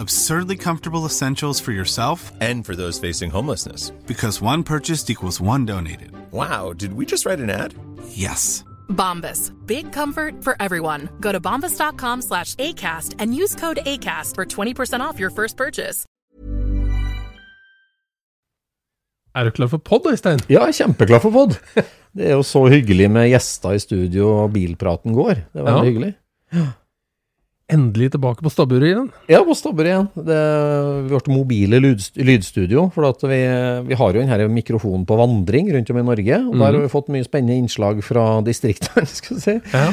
Absurdly comfortable essentials for yourself and for those facing homelessness. Because one purchased equals one donated. Wow, did we just write an ad? Yes. Bombas. Big comfort for everyone. Go to bombas.com slash ACAST and use code ACAST for 20% off your first purchase. Er du klar for pod, Øystein? Ja, jeg er kjempeklar for pod. Det er jo så hyggelig med gjester i studio, og bilpraten går. Det er veldig Ja. hyggelig. Endelig tilbake på stabburet igjen. Ja, på stabburet igjen. Det, vi ble mobile lydstudio, for at vi, vi har jo denne mikrofonen på vandring rundt om i Norge. Og der har vi fått mye spennende innslag fra distriktene, skal vi si. Ja.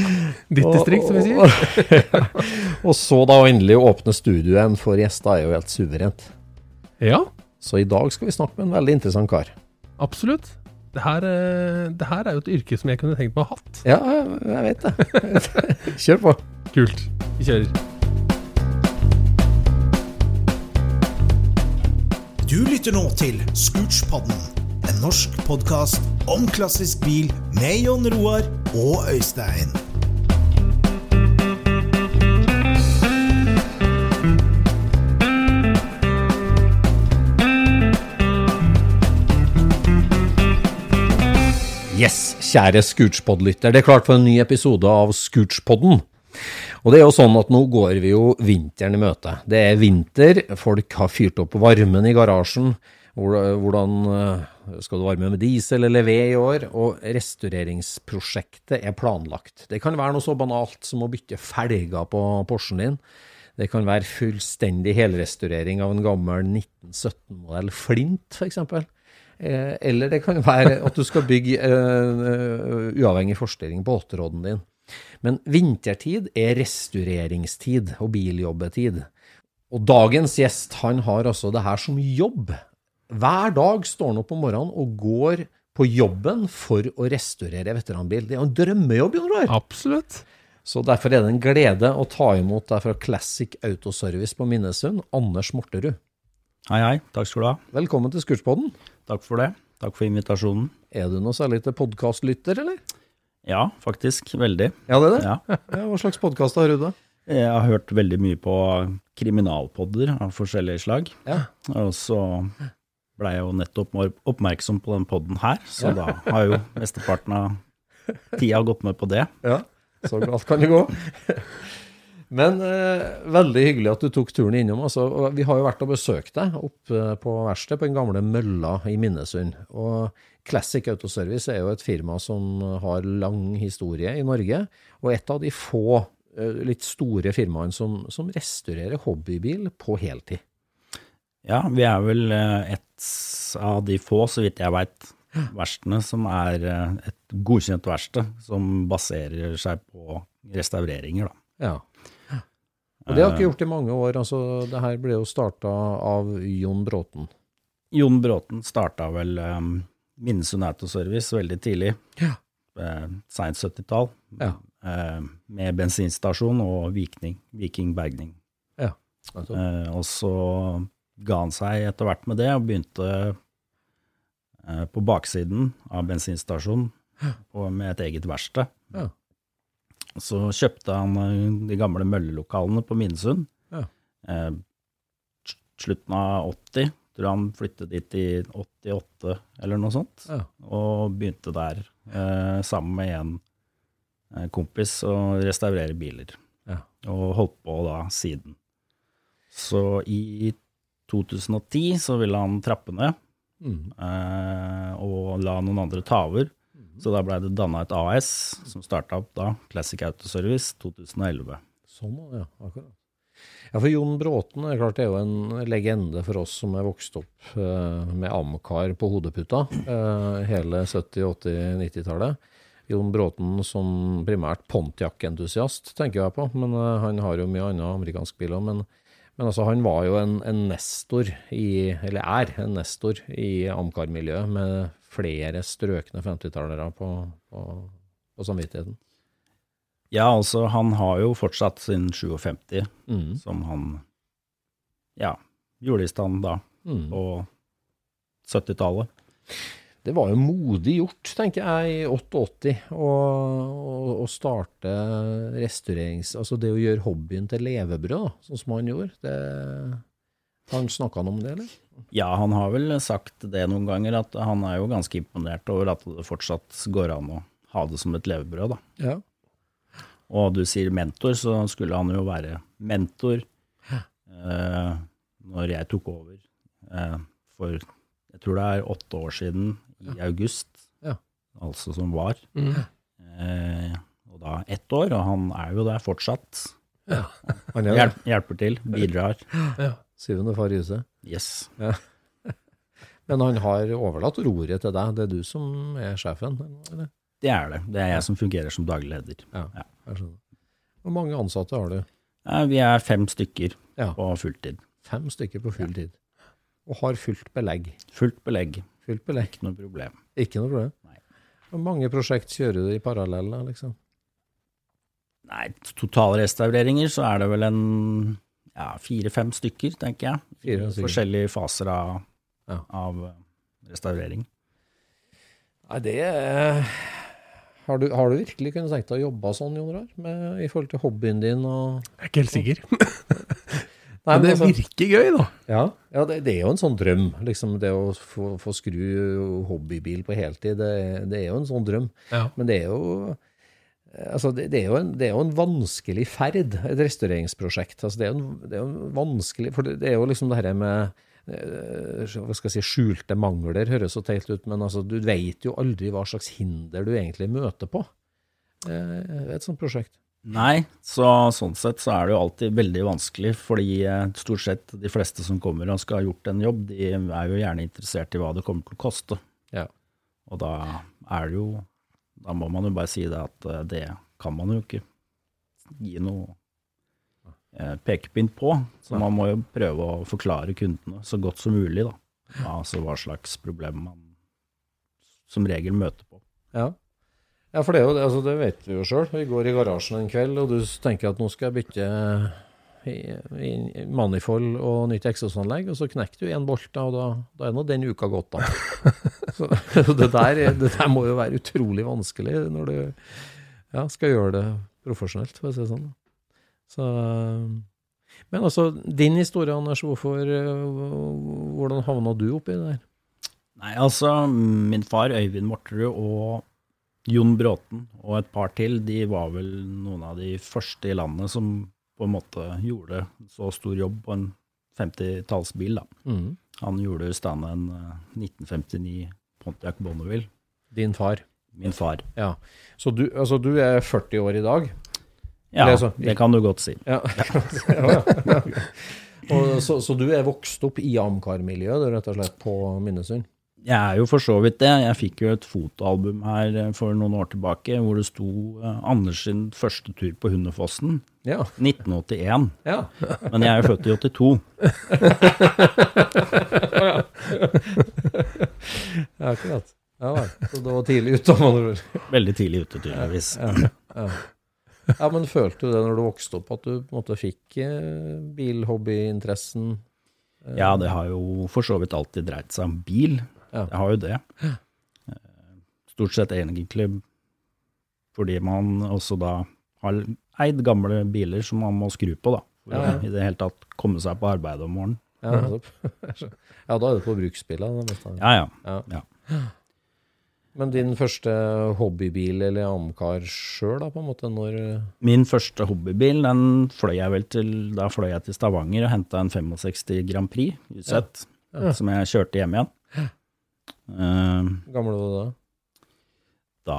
Ditt distrikt, som vi sier. Og, og så da endelig å åpne studioet for gjester er jo helt suverent. Ja, Så i dag skal vi snakke med en veldig interessant kar. absolutt. Det her, eh, det her er jo et yrke som jeg kunne tenkt meg å ha hatt. Ja, jeg, jeg vet det. Kjør på. Kult. Vi kjører. Du lytter nå til Scootspodden, en norsk podkast om klassisk bil med Jon Roar og Øystein. Yes, kjære Scootspod-lytter. Det er klart for en ny episode av Scootspodden. Og det er jo sånn at nå går vi jo vinteren i møte. Det er vinter, folk har fyrt opp varmen i garasjen. Hvordan eh, skal du varme med diesel eller ved i år? Og restaureringsprosjektet er planlagt. Det kan være noe så banalt som å bytte felger på Porschen din. Det kan være fullstendig helrestaurering av en gammel 1917-modell Flint, f.eks. Eh, eller det kan være at du skal bygge eh, uavhengig forstilling på åtteråden din. Men vintertid er restaureringstid og biljobbetid. Og dagens gjest han har altså det her som jobb. Hver dag står han opp om morgenen og går på jobben for å restaurere veteranbil. Det er jo en drømmejobb, Jon Roar. Absolutt. Så derfor er det en glede å ta imot deg fra Classic Autoservice på Minnesund, Anders Morterud. Hei, hei. Takk skal du ha. Velkommen til Skurtspodden. Takk for det. Takk for invitasjonen. Er du noe særlig til podkastlytter, eller? Ja, faktisk. Veldig. Ja, det er det? Ja. Ja, hva slags podkast har du da? Jeg har hørt veldig mye på kriminalpodder av forskjellige slag. Ja. Og så blei jeg jo nettopp oppmerksom på den podden her, så da har jo mesteparten av tida gått med på det. Ja, så galt kan det gå. Men eh, veldig hyggelig at du tok turen innom. Altså, vi har jo vært og besøkt deg oppe på verkstedet på den gamle mølla i Minnesund. Og Classic Autoservice er jo et firma som har lang historie i Norge, og et av de få eh, litt store firmaene som, som restaurerer hobbybil på heltid. Ja, vi er vel eh, et av de få, så vidt jeg veit, verkstedene som er eh, et godkjent verksted som baserer seg på restaureringer, da. Ja. Og det har ikke gjort i mange år. altså Det her ble jo starta av Jon Bråten. Jon Bråten starta vel um, Minnesund Autoservice veldig tidlig, Ja. Uh, seint 70-tall, Ja. Uh, med bensinstasjon og Vikning, Viking Bergning. Ja. Altså, Uh, og så ga han seg etter hvert med det, og begynte eh, på baksiden av bensinstasjonen med et eget verksted. Ja. Så kjøpte han eh, de gamle møllelokalene på Minnesund. Ja. Eh, slutten av 80 tror han flyttet dit i 88 eller noe sånt, Ja. og begynte der eh, sammen med en eh, kompis å restaurere biler. Ja. Og holdt på da siden. Så i 2010 så ville han trappe ned, Mm. eh, og la noen andre ta over. Så da blei det danna et AS, som starta opp da, Classic Autoservice 2011. Sånn, ja. Akkurat. Ja, for Jon Bråten er klart det er jo en legende for oss som er vokst opp eh, med Amcar på hodeputa eh, hele 70-, 80-, 90-tallet. Jon Bråten som primært Pontiac-entusiast, tenker jeg på, men eh, han har jo mye annet amerikansk bil òg. Men, men altså, han var jo en, en nestor i, eller er en nestor i Amcar-miljøet, med flere strøkne 50-tallere på, på, på samvittigheten. Ja, altså, han har jo fortsatt sin 57, Mm. som han ja, gjorde i stand da, Mm. på 70-tallet. Det var jo modig gjort, tenker jeg, i 88 å, å, å starte restaurerings... Altså det å gjøre hobbyen til levebrød, sånn som han gjorde. Det, har han snakka om det, eller? Ja, han har vel sagt det noen ganger, at han er jo ganske imponert over at det fortsatt går an å ha det som et levebrød, da. Ja. Og du sier mentor, så skulle han jo være mentor eh, når jeg tok over eh, for jeg tror det er åtte år siden, i august, Ja. altså som var. Mm. Eh, og da ett år, og han er jo der fortsatt. Han er Hjel hjelper til, bidrar. Syvende far i huset. Yes. Men han har overlatt roret til deg. Det er du som er sjefen? eller? Det er det. Det er jeg som fungerer som daglig leder. Ja, Ja. jeg skjønner. Hvor mange ansatte har du? Vi er fem stykker Ja. på fulltid. Fem stykker på full tid. Og har fullt belegg. Fullt belegg. Fullt belegg. Ikke noe problem. Ikke noe problem? Nei. Hvor mange prosjekt kjører du i parallell, liksom? Nei, totalrestaureringer så er det vel en ja, fire-fem stykker, tenker jeg. Fire stykker. Forskjellige faser av, Ja. av restaurering. Nei, det har du, har du virkelig kunnet tenkt deg å jobbe sånn, Jon Rar? Med, I forhold til hobbyen din og Jeg er ikke helt sikker. Nei, Men det altså- virker gøy, da. Ja, ja det, det er jo en sånn drøm. Liksom det å få, få skru hobbybil på heltid, det, det er jo en sånn drøm. Ja. Men det er jo Altså, det, det, er jo en, det er jo en vanskelig ferd, et restaureringsprosjekt. Altså, det, er en, det er jo en vanskelig For det, er jo liksom det her med eh, hva skal jeg si, skjulte mangler, høres så teit ut, men altså, du vet jo aldri hva slags hinder du egentlig møter på. ved et sånt prosjekt. Nei, så sånn sett så er det jo alltid veldig vanskelig, fordi eh, stort sett de fleste som kommer og skal ha gjort en jobb, de er jo gjerne interessert i hva det kommer til å koste. Ja. Og da er det jo Da må man jo bare si det at eh, det kan man jo ikke gi noe eh, pekepinn på. Så man må jo prøve å forklare kundene så godt som mulig, da. Altså hva slags problem man som regel møter på. Ja. ja, for det, er jo, altså, det vet vi jo sjøl. Vi går i garasjen en kveld, og du tenker at nå skal jeg bytte i- i- manifold og nytt eksosanlegg, og så knekker du en bolt, da, og da, da er nå den uka gått, da. Så, det, der, er- det der må jo være utrolig vanskelig når du ja, skal gjøre det profesjonelt, for å si det sånn. Så, men altså, din historie, Anders, hvorfor, hvordan havna du oppi det der? Nei, altså, min far Øyvind Morterud og Jon Bråten og et par til, de var vel noen av de første i landet som på en måte gjorde så stor jobb på en 50-tallsbil. da. Mm. Han gjorde i stand en eh, 1959 Pontiac Bonneville, Din far. min far. Ja. Så du, altså, du er 40 år i dag? Ja, Det så- det kan du godt si. Ja. ja, ja. Og, så, så du er vokst opp i Amcar-miljøet, rett og slett, på Minnesund? Jeg er jo for så vidt det. Jeg fikk jo et fotoalbum her eh, for noen år tilbake hvor det sto eh, Anders sin første tur på Hundefossen, Ja. 1981. ja. Men jeg er jo født i 82. Ja, akkurat. Ja vel. Så det var tidlig ute, med andre ord. Veldig tidlig ute, tydeligvis. Ja, ja. ja, men følte du det når du vokste opp, at du på en måte fikk eh, bilhobbyinteressen? Ja, det har jo for så vidt alltid dreid seg om bil. Ja. Jeg har jo det. Eh, Stort sett egentlig fordi man også da har eid gamle biler som man må skru på, da. For Ja, ja. i det hele tatt komme seg på arbeid om morgenen. Ja, ja, da er det på bruksbiler. Ja, ja. Ja. ja. Men din første hobbybil eller Amcar sjøl, da, på en måte, når Min første hobbybil, den fløy jeg vel til Da fløy jeg til Stavanger og henta en 65 Grand Prix UZ, som jeg kjørte hjem igjen. Eh, gammel var du da? da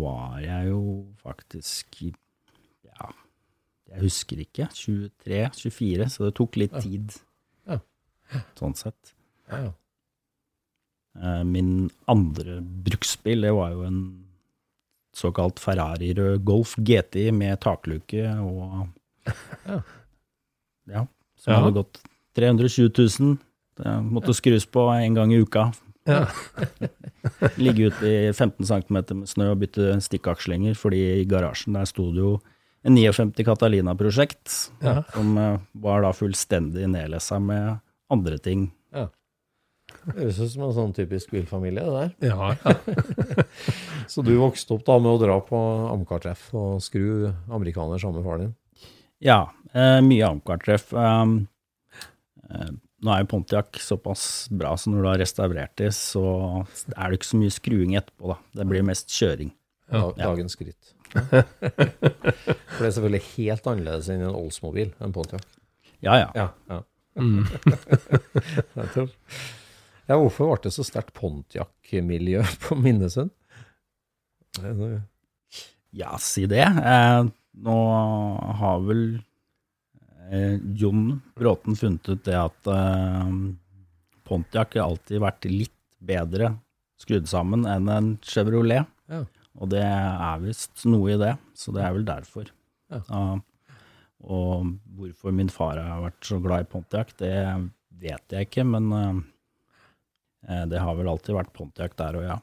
var jeg jo faktisk Ja, jeg husker ikke. 23-24, så det tok litt tid. Ja. Sånn sett. Ja, ja. Eh, Min andre bruksbil, det var jo en såkalt Ferrari rød Golf GT med takluke og Ja. Ja, som hadde gått 320 000. Det måtte skrus på en gang i uka. Ja. Ligge ute i 15 cm med snø og bytte stikkakslinger, fordi i garasjen der sto det jo en 59 Catalina-prosjekt, Ja. som eh, var da fullstendig nedlessa med andre ting. Høres ut som en sånn typisk bilfamilie, det der. Ja, ja. Så du vokste opp da med å dra på Amcar-treff og skru amerikaner sammen med faren din? Ja, eh, mye Amcar-treff. Um, eh, nå er jo Pontiac såpass bra, så når du har restaurert det, så er det ikke så mye skruing etterpå, da. Det blir mest kjøring. Ja. dagens skritt. For det er selvfølgelig helt annerledes enn en Oldsmobil, en Pontiac. Ja, ja. Ja, ja. Mm. Ja hvorfor ble det så sterkt Pontiac-miljø på Minnesund? Ja, si det. Eh, nå har vel Jon Bråten funnet ut det at eh, Pontiac har alltid vært litt bedre skrudd sammen enn en Chevrolet. Ja. Og det er visst noe i det, så det er vel derfor. Ja. og hvorfor min far har vært så glad i Pontiac, det vet jeg ikke, men uh, det har vel alltid vært Pontiac der og ja.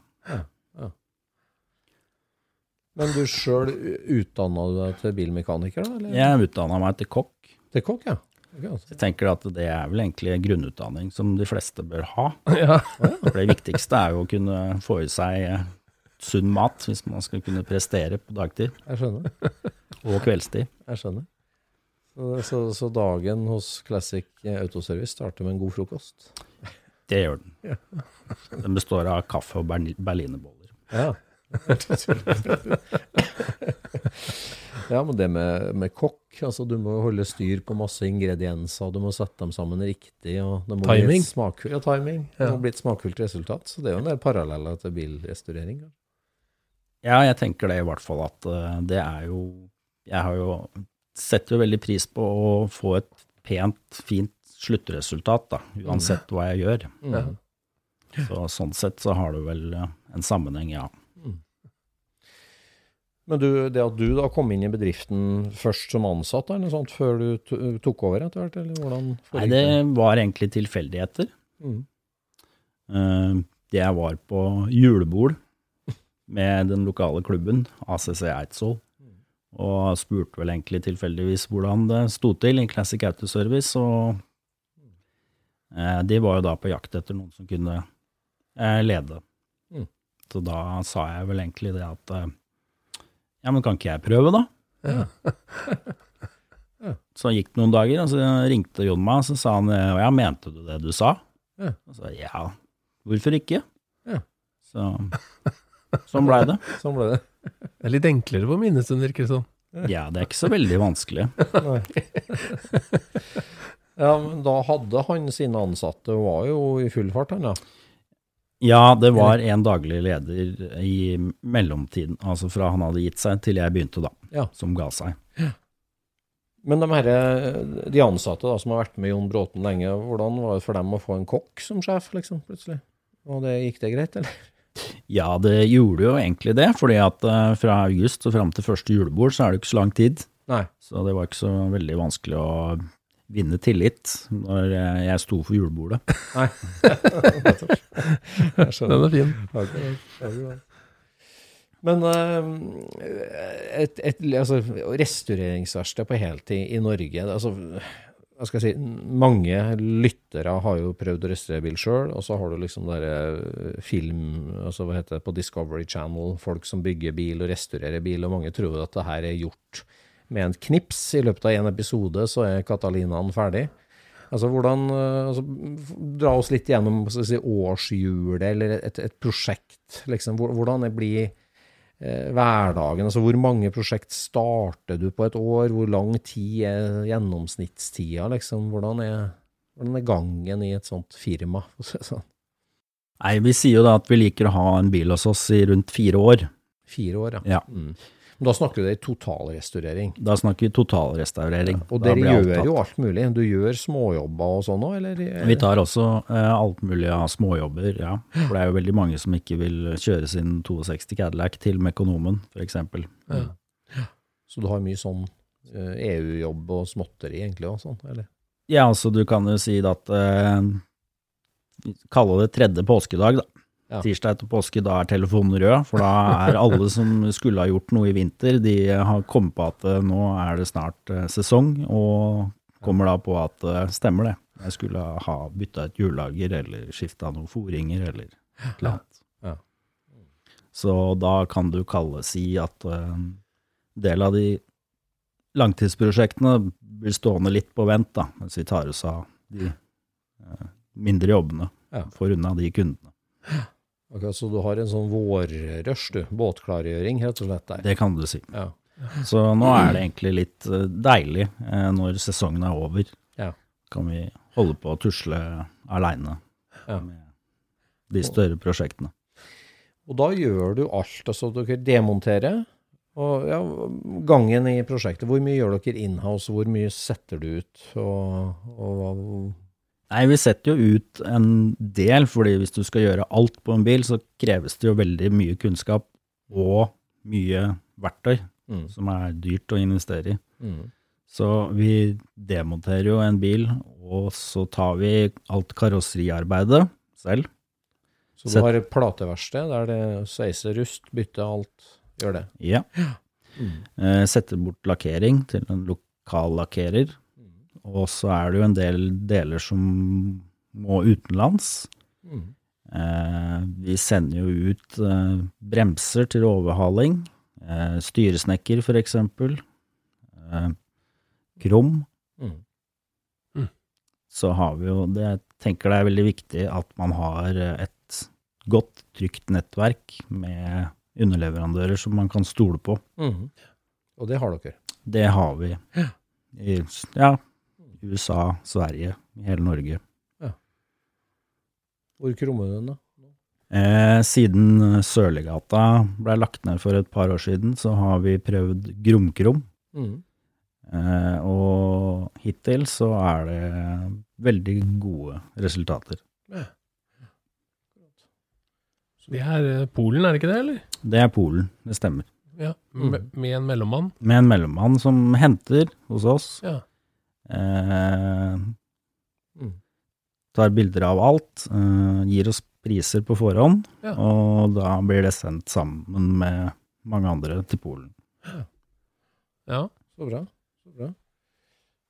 Men du sjøl utdanna du deg til bilmekaniker, da? Eller? Jeg utdanna meg til kokk. Til kokk, ja. Altså. Jeg tenker at det er vel egentlig grunnutdanning som de fleste bør ha. ja. For det viktigste er jo å kunne få i seg eh, sunn mat hvis man skal kunne prestere på dagtid Jeg skjønner. og kveldstid. Jeg skjønner. Så, så, så dagen hos Classic Autoservice starter med en god frokost? Det gjør den. Den består av kaffe og berlinerboller. Ja. ja, men det med, med kokk, altså du må holde styr på masse ingredienser, du må sette dem sammen riktig, og det må bli Timing. et smakfullt, ja, timing. Det må bli et smakfullt resultat, så det er jo en del paralleller til bilrestaurering. ja. Ja, jeg tenker det i hvert fall at eh, det er jo Jeg har jo setter jo veldig pris på å få et pent, fint sluttresultat, da, uansett hva jeg gjør. Mm. Så sånn sett så har du vel eh, en sammenheng, ja. Men du, det at du da kom inn i bedriften først som ansatt, eller noe sånt, før du tok over etter hvert, eller hvordan Nei, det var egentlig tilfeldigheter. Mm. Uh, Jeg var på julebord med den lokale klubben, ACC Eidsvoll, og spurte vel egentlig tilfeldigvis hvordan det sto til i Classic Autoservice. Og eh, de var jo da på jakt etter noen som kunne eh, lede. Mm. Så da sa jeg vel egentlig det at eh, ja, men kan ikke jeg prøve, da? Så gikk det noen dager, og så ringte Jon meg, og så sa han ja, mente du det du sa? Ja. Og så ja, hvorfor ikke? Ja. Så sånn blei det. Sånn ble det. Det er litt enklere på minnestund, virker det som. Ja, det er ikke så veldig vanskelig. Ja, men da hadde han sine ansatte, og var jo i full fart, han ja. Ja, det var en daglig leder i mellomtiden, altså fra han hadde gitt seg til jeg begynte da, Ja. som ga seg. Men de, her, de ansatte da, som har vært med Jon Bråten lenge, hvordan var det for dem å få en kokk som sjef, liksom, plutselig? Og det, gikk det greit, eller? Ja, det gjorde jo egentlig det, fordi at eh, fra august og fram til første julebord så er det ikke så lang tid. Nei. Så det var ikke så veldig vanskelig å vinne tillit når jeg sto for julebordet. Nei. Den er fin. Men eh, et, et, altså, restaureringsverksted på heltid i Norge altså, hva skal jeg si, Mange lyttere har jo prøvd å restaurere bil sjøl, og så har du liksom der eh, film altså hva heter det, på Discovery Channel, folk som bygger bil og restaurerer bil, og mange tror at det her er gjort med en knips. I løpet av én episode så er Catalinaen ferdig. Altså hvordan eh, altså, Dra oss litt gjennom si, årshjulet, eller et, et prosjekt. Liksom. Hvordan det blir eh, hverdagen? Altså hvor mange prosjekt starter du på et år? Hvor lang tid er gjennomsnittstida? Liksom? Hvordan, er, hvordan er gangen i et sånt firma? Sånn. Nei, vi sier jo da at vi liker å ha en bil hos oss i rundt fire år. Fire år, ja. Ja. Mm. Men da snakker i totalrestaurering. Da snakker vi totalrestaurering. Og dere alt gjør jo alt mulig. Du gjør småjobber og sånn òg, eller? Vi tar også eh, alt mulig av småjobber, ja. For det er jo veldig mange som ikke vil kjøre sin 62 Cadillac til Mekonomen, f.eks. Så du har mye sånn eh, EU-jobb og småtteri egentlig og sånn? Eller? Ja, altså du kan jo si at eh, Kalle det tredje påskedag, da. Ja. Tirsdag etter påske, da er telefonen rød, for da er alle som skulle ha gjort noe i vinter, de har kommet på at eh, nå er det snart eh, sesong, og kommer da på at eh, stemmer det. Jeg skulle ha bytta et hjullager, eller skifta noen foringer, eller eller annet. Ja. Så da kan du kalle si at en del av de langtidsprosjektene blir stående litt på vent, da, mens vi tar oss av de mindre jobbene, får unna de kundene. Akkurat så du har en sånn vårrush, du. Båtklargjøring, helt og slett der. Det kan du si. Ja. Så nå er det egentlig litt eh, deilig eh, når sesongen er over. Ja. Kan vi holde på å tusle aleine Ja. med de større prosjektene. Og da gjør du alt. Altså dere demonterer. Og ja, gangen i prosjektet, hvor mye gjør dere inhouse, hvor mye setter du ut? Og, og Nei, vi setter jo ut en del, fordi hvis du skal gjøre alt på en bil, så kreves det jo veldig mye kunnskap og mye verktøy, Mm. som er dyrt å investere i. mm. Så vi demonterer jo en bil, og så tar vi alt karosseriarbeidet selv. Så du har et plateverksted der det sveiser rust, bytter alt, gjør det. Ja. Mm. setter bort lakkering til en lokal lakkerer. Og så er det jo en del deler som må utenlands. Mm. Eh, vi sender jo ut eh, bremser til overhaling. Eh, styresnekker, for eksempel. Eh, krom. Mm. Så har vi jo det Jeg tenker det er veldig viktig at man har eh, et godt, trygt nettverk med underleverandører som man kan stole på. Mm. Og det har dere. Det har vi Ja. i ja, USA, Sverige, hele Norge. Ja. Hvor krummer du den, da? Eh, siden Sørligata ble lagt ned for et par år siden, så har vi prøvd Gromkrom. Mm. Eh, og hittil så er det veldig gode resultater. Ja. Det er eh, Polen, er det ikke det, eller? Det er Polen, det stemmer. Ja, Mm. med, med en mellommann. Med en mellommann som henter hos oss. Ja. Eh, Mm. tar bilder av alt, eh, gir oss priser på forhånd, Ja. og da blir det sendt sammen med mange andre til Polen. ja. Så bra. Så bra.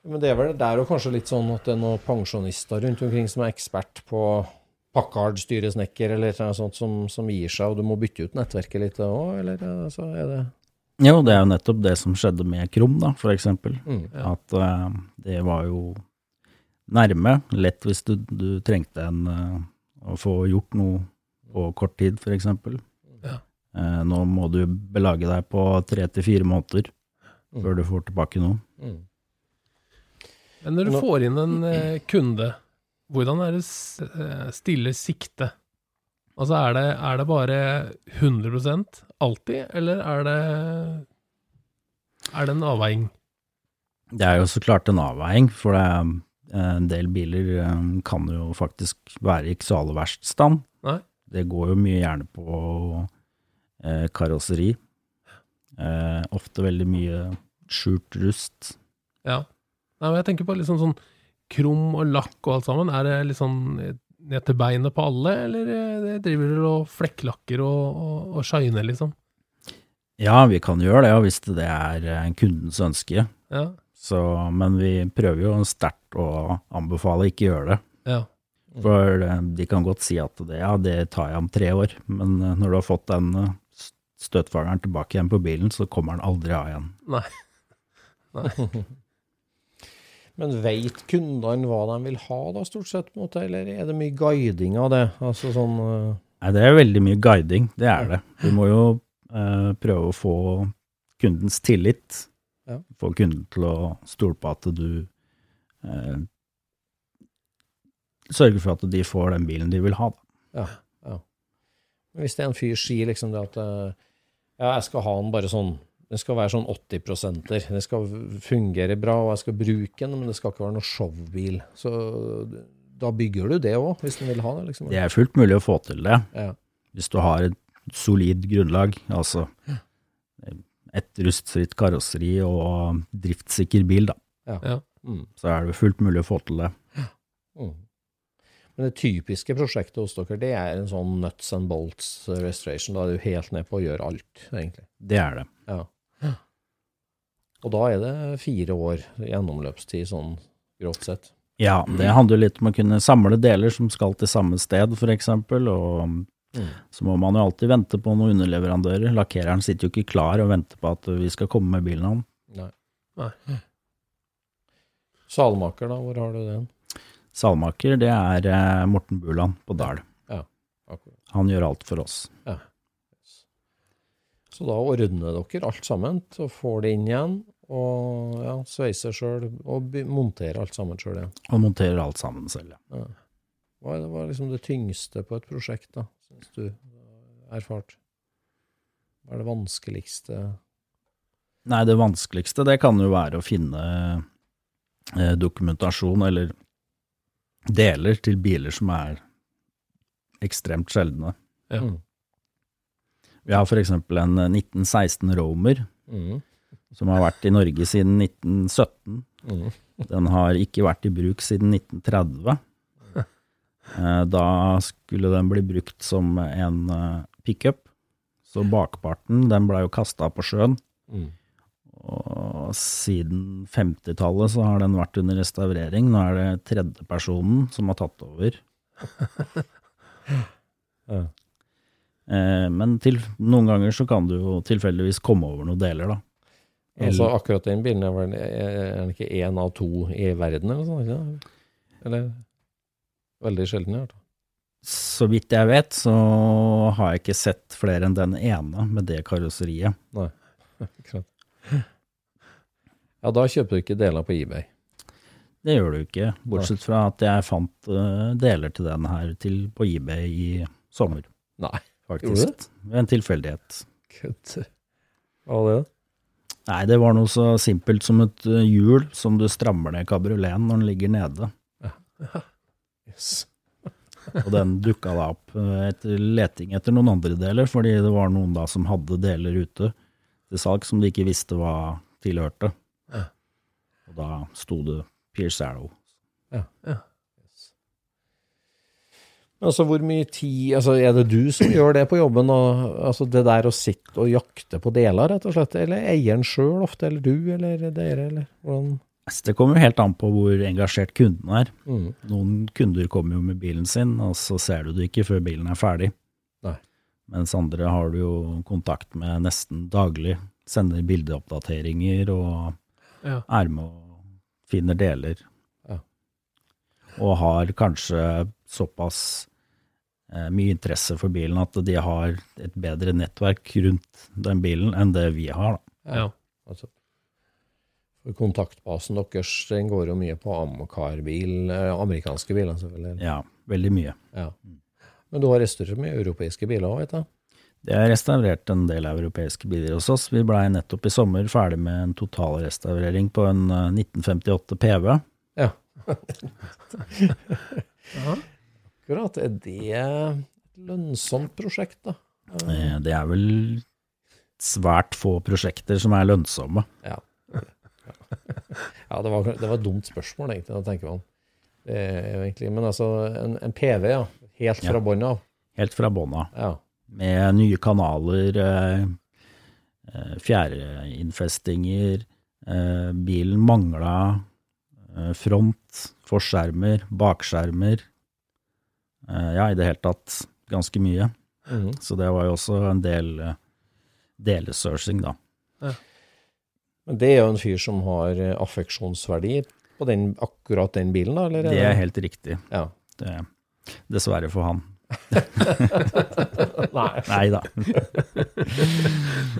Men det er vel der og kanskje litt sånn at det er noen pensjonister rundt omkring som er ekspert på Packard styresnekker eller noe sånt som, som gir seg, og du må bytte ut nettverket litt òg, eller så er det Jo, det er jo nettopp det som skjedde med Krum, da, for eksempel. mm. Ja. At uh, det var jo nærme, lett hvis du, du trengte en uh, å få gjort noe på kort tid, for eksempel. Ja. Uh, nå må du belage deg på tre til fire måneder Mm. før du får tilbake noe. Mm. Men når du Nå- får inn en kunde, hvordan er det stille sikte? Altså er det, er det bare 100 alltid, eller er det Er det en avveining? Det er jo så klart en avveiing, for det er, eh, en del biler eh, kan jo faktisk være i ikke så aller verst stand. Nei. Det går jo mye gjerne på eh, karosseri. Eh, ofte veldig mye skjult rust. Ja. Nei, men jeg tenker på liksom sånn krum og lakk og alt sammen. Er det liksom ned til beinet på alle, eller eh, det driver dere og flekklakker og, og, og shiner, liksom? Ja, vi kan gjøre det, hvis det er eh, kundens ønske. Ja. Så, men vi prøver jo sterkt å anbefale ikke gjøre det. ja. For eh, de kan godt si at det, ja, det tar jeg om tre år, men når du har fått den støtfangeren tilbake igjen på bilen, så kommer den aldri av igjen. Nei. Nei. Men veit kundene hva de vil ha, da, stort sett? på en måte, Eller er det mye guiding av det? Altså sånn uh... Nei, det er veldig mye guiding, det er det. Du må jo uh, prøve å få kundens tillit. Ja. Få kunden til å stole på at du uh, Sørger for at de får den bilen de vil ha. Da. Ja. ja. Hvis det er en fyr sier liksom det at ja, jeg skal ha den bare sånn Det skal være sånn 80% Det skal fungere bra, og jeg skal bruke den, men det skal ikke være noe showbil. Så da bygger du det òg, hvis du vil ha det. liksom. Det er fullt mulig å få til det, Ja. hvis du har et solid grunnlag. Altså et rustfritt karosseri og driftssikker bil, da. Ja. Ja. Mm. Så er det fullt mulig å få til det. Mm. Men det typiske prosjektet hos dere, det er en sånn nuts and bolts restoration. Da er du helt ned på å gjøre alt, egentlig. Det er det. Ja. Og da er det fire år gjennomløpstid, sånn grovt sett. Ja, det handler jo litt om å kunne samle deler som skal til samme sted, eksempel, og Mm. så må man jo alltid vente på noen underleverandører. Lakkereren sitter jo ikke klar og venter på at vi skal komme med bilen hans. Nei. Nei. Salmaker, da, hvor har du den? Salmaker, det er eh, Morten Buland på Dal. Akkurat. Han gjør alt for oss. Så da ordner dere alt sammen, og får det inn igjen, og ja, sveiser sjøl, og monterer alt sammen sjøl Ja. Og monterer alt sammen selv. Ja. Hva er det, hva er liksom det tyngste på et prosjekt, da, syns du erfart? Hva er det vanskeligste Nei, det vanskeligste det kan jo være å finne eh, dokumentasjon eller deler til biler som er ekstremt sjeldne. Ja. Mm. Vi har eksempel en eh, 1916 Romer Mm. som har vært i Norge siden 1917. Mm. Den har ikke vært i bruk siden 1930. Eh, Da skulle den bli brukt som en eh, pickup, så bakparten den ble jo kasta på sjøen. Mm. Og siden 50-tallet så har den vært under restaurering. Nå er det tredjepersonen som har tatt over. Ja. Eh, Men til, noen ganger så kan du jo tilfeldigvis komme over noen deler, da. Altså, akkurat den bilen er vel er ikke én av to i verden, eller noe sånt? Eller veldig sjelden, i hvert fall. Så vidt jeg vet, så har jeg ikke sett flere enn den ene med det karosseriet. Nei, Akkurat. Ja, da kjøper du ikke deler på eBay. Det gjør du ikke, bortsett fra at jeg fant eh, deler til den her til, på eBay i sommer, Nei, faktisk. Ved en tilfeldighet. Kødder Hva var det? Nei, det var noe så simpelt som et eh, hjul som du strammer ned kabrioleten når den ligger nede. Ja. Yes. Og den dukka da opp eh, etter leting etter noen andre deler, fordi det var noen da som hadde deler ute til salg som de ikke visste hva tilhørte. Ja. Og da sto det Pierce Arrow. Altså, hvor mye tid altså, Er det du som gjør det på jobben? Og, altså, det der å sitte og jakte på deler, rett og slett? Eller eieren sjøl ofte? Eller du, eller dere, eller hvordan? Altså, Det kommer jo helt an på hvor engasjert kunden er. Mm. Noen kunder kommer jo med bilen sin, og så ser du det ikke før bilen er ferdig. Nei. Mens andre har du jo kontakt med nesten daglig. Sender bildeoppdateringer og Ja. er med og finner deler. Ja. Og har kanskje såpass mye interesse for bilen at de har et bedre nettverk rundt den bilen enn det vi har. Da. Ja. Altså, for kontaktbasen deres den går jo mye på Amcar-bil, eh, amerikanske biler selvfølgelig. Ja, veldig mye. Ja. Men du har restaurert mye europeiske biler òg, vet jeg. Det er restaurert en del europeiske biler hos oss. Vi blei nettopp i sommer ferdig med en totalrestaurering på en eh, 1958 PV. Ja. Akkurat. Er det et lønnsomt prosjekt, da? Eh, Det er vel svært få prosjekter som er lønnsomme. Ja. Ja, det var, det var et dumt spørsmål, egentlig, da tenker er jo egentlig, men altså, en, en PV, ja. Helt fra Ja. bånn av. Helt fra bånn av. Ja. Med nye kanaler, eh, eh, fjæreinnfestinger, eh, bilen mangla eh, front, forskjermer, bakskjermer. Eh, Ja, i det hele tatt ganske mye. Mm. Så det var jo også en del delesourcing, delesearching, da. Men det er jo en fyr som har eh, affeksjonsverdi på den, akkurat den bilen, da? Eller Det er helt riktig. Ja. Det, dessverre for han. Nei. Nei da.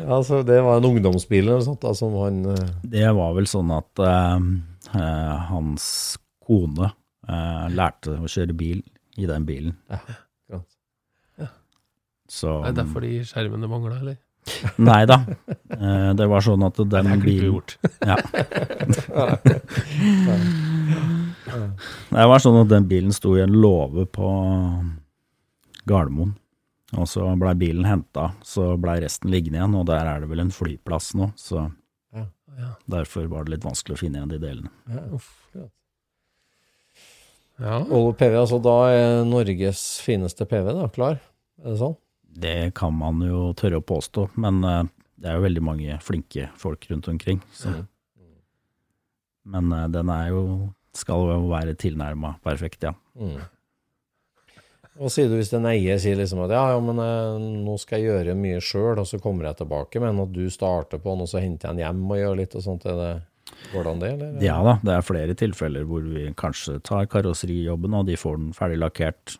Altså, det var en ungdomsbil eller noe sånt da, som han uh... Det var vel sånn at uh, eh, hans kone uh, lærte å kjøre bil i den bilen. akkurat. Så Er det derfor de skjermene mangla, eller? Nei da. Eh, det var sånn at den Det bilen gjort. Ja. Det var sånn at den bilen sto i en låve på Gardermoen. Og så blei bilen henta, så blei resten liggende igjen, og der er det vel en flyplass nå, så Ja. derfor var det litt vanskelig å finne igjen de delene. Ja. Uff. Ja. Volvo PV, altså da er Norges fineste PV da, klar? Er det sånn? Det kan man jo tørre å påstå, men eh, det er jo veldig mange flinke folk rundt omkring. Så. Men eh, den er jo, skal jo være tilnærma perfekt, ja. Mm. Hva sier du hvis en eier sier liksom at ja, ja, men eh, nå skal jeg gjøre mye sjøl, og så kommer jeg tilbake, men at du starter på den, og så henter jeg den hjem og gjør litt og sånt, er det, går det an det, eller? Ja da, det er flere tilfeller hvor vi kanskje tar karosserijobben, og de får den ferdig lakkert,